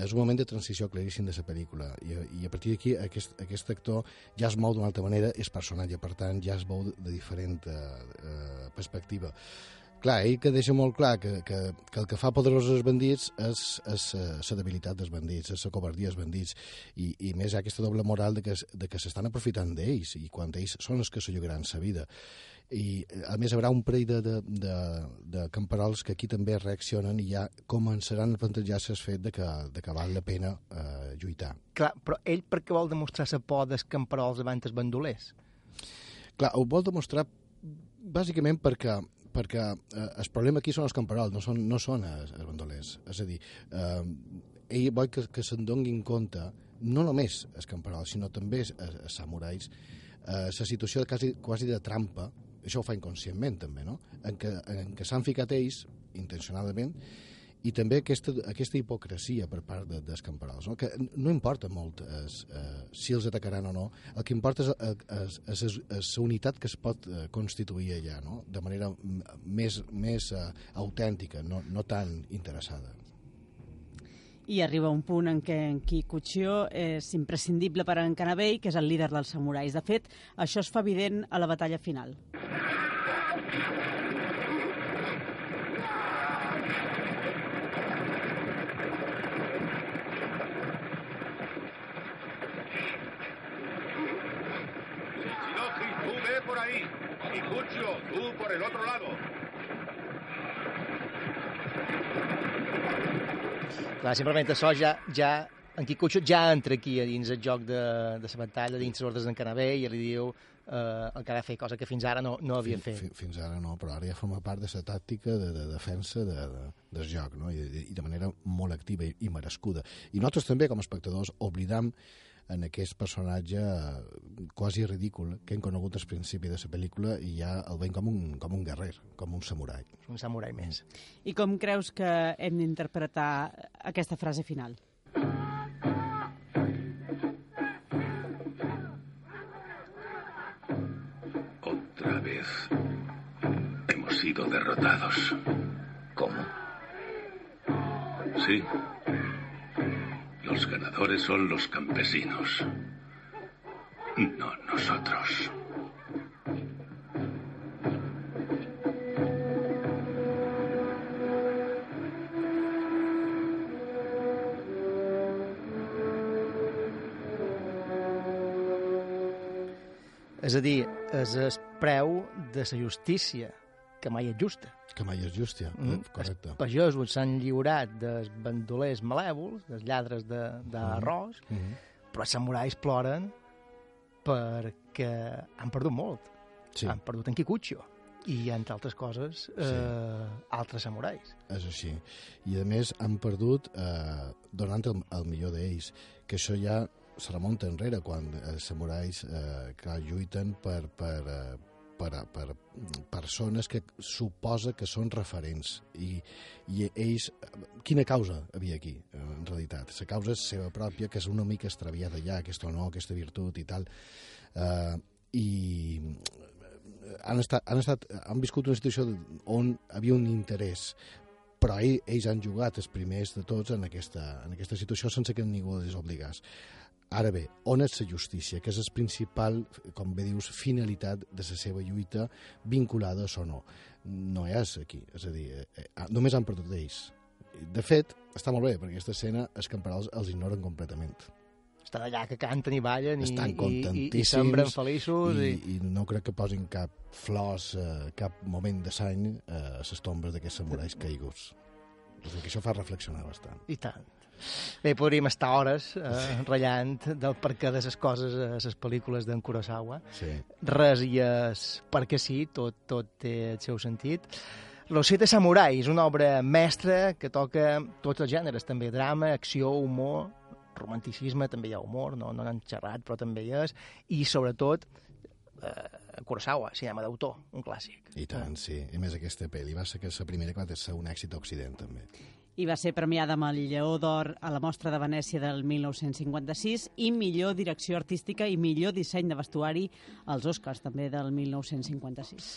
és un moment de transició claríssim de la pel·lícula, i, i a partir d'aquí aquest, aquest actor ja es mou d'una altra manera, és personatge, per tant, ja es veu de, de diferent eh, eh, perspectiva. Clar, ell que deixa molt clar que, que, que el que fa poderosos els bandits és, és la debilitat dels bandits, és la covardia dels bandits, i, i més hi ha aquesta doble moral de que, de que s'estan aprofitant d'ells, i quan ells són els que s'ho llogaran sa vida. I, eh, a més, hi haurà un parell de, de, de, de camperols que aquí també reaccionen i ja començaran a plantejar-se el fet de que, de que val la pena eh, lluitar. Clar, però ell per què vol demostrar la por dels camperols davant els bandolers? Clar, ho vol demostrar bàsicament perquè perquè eh, el problema aquí són els camperols, no són, no són els, els bandolers. És a dir, eh, ell vol que, que se'n donin compte no només els camperols, sinó també els, els samurais, eh, la situació quasi, quasi de trampa, això ho fa inconscientment també, no? en què, en què s'han ficat ells, intencionadament, i també aquesta, aquesta hipocresia per part de, dels camperols, no? que no importa molt es, eh, si els atacaran o no, el que importa és, eh, la unitat que es pot eh, constituir allà, no? de manera més, més eh, autèntica, no, no tan interessada. I arriba un punt en què en Kikuchio és imprescindible per a en Kanabei, que és el líder dels samurais. De fet, això es fa evident a la batalla final. Por ahí. Y Cucho, tú por el otro lado. Clar, simplement això ja, ja en Kikucho ja entra aquí a dins el joc de, de la batalla, dins les ordres d'en Canabé, i li diu eh, el que ha de fer, cosa que fins ara no, no havia fet. Fin, fins ara no, però ara ja forma part de la tàctica de, de defensa de, de, del joc, no? I, i de manera molt activa i, i merescuda. I nosaltres també, com a espectadors, oblidam en aquest personatge eh, quasi ridícul que hem conegut al principi de la pel·lícula i ja el veiem com un, com un guerrer, com un samurai. Un samurai més. I com creus que hem d'interpretar aquesta frase final? Otra vez hemos sido derrotados. ¿Cómo? Sí. Los ganadores son los campesinos. No nosotros. És a dir, és el preu de la justícia, que mai és justa. Que mai és justa, Mm? correcte. Els pagesos s'han lliurat dels bandolers malèvols, dels lladres de- d'arròs, Mm -hmm. però els samurais ploren perquè han perdut molt. Sí. Han perdut en Kikucho i, entre altres coses, eh, altres samurais. És així. I, a més, han perdut eh, donant el, el millor d'ells, que això ja se remunta enrere, quan els samurais eh, que lluiten per, per, eh, per, per persones que suposa que són referents. I, i ells... Quina causa havia aquí, en realitat? La causa és seva pròpia, que és una mica extraviada ja, aquest honor, aquesta virtut i tal. Eh, I han, estat, han, estat, han viscut una situació on havia un interès però ell, ells han jugat els primers de tots en aquesta, en aquesta situació sense que ningú els obligés. Ara bé, on és la justícia, que és el principal, com bé dius, finalitat de la seva lluita vinculada o no? No és aquí, és a dir, eh, eh, només han perdut ells. De fet, està molt bé, perquè aquesta escena els camperols els ignoren completament. Estan allà que canten i ballen Estan i, i, i sembren feliços. i, I, i no crec que posin cap flors, eh, cap moment de sany eh, a les tombes d'aquests samurais caiguts. O sigui que això fa reflexionar bastant. I tant. Bé, podríem estar hores eh, ratllant del perquè de les coses a les pel·lícules d'en Kurosawa. Sí. Res i és perquè sí, tot, tot té el seu sentit. Los Siete Samurais, una obra mestra que toca tots els gèneres, també drama, acció, humor, romanticisme, també hi ha humor, no, no n'han xerrat, però també hi és, i sobretot eh, Kurosawa, cinema d'autor, un clàssic. I tant, sí. I més aquesta pel·li va ser que la primera que va ser un èxit a Occident, també. I va ser premiada amb el Lleó d'Or a la Mostra de Venècia del 1956 i millor direcció artística i millor disseny de vestuari als Oscars també del 1956.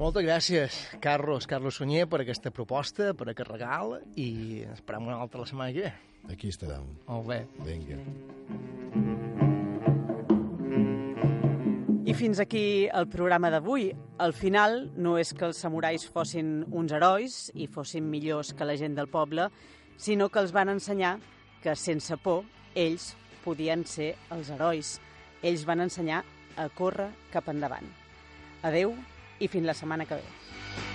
Moltes gràcies, Carlos, Carlos Sunyer, per aquesta proposta, per aquest regal, i esperem una altra la setmana que ve. Aquí estarem. Molt bé. Vinga. I fins aquí el programa d'avui. Al final, no és que els samurais fossin uns herois i fossin millors que la gent del poble, sinó que els van ensenyar que, sense por, ells podien ser els herois. Ells van ensenyar a córrer cap endavant. Adeu i fins la setmana que ve.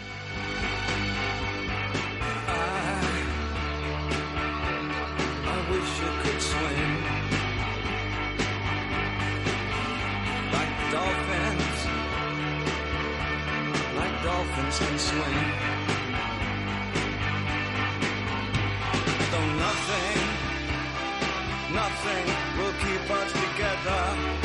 Can swim. Though nothing, nothing will keep us together.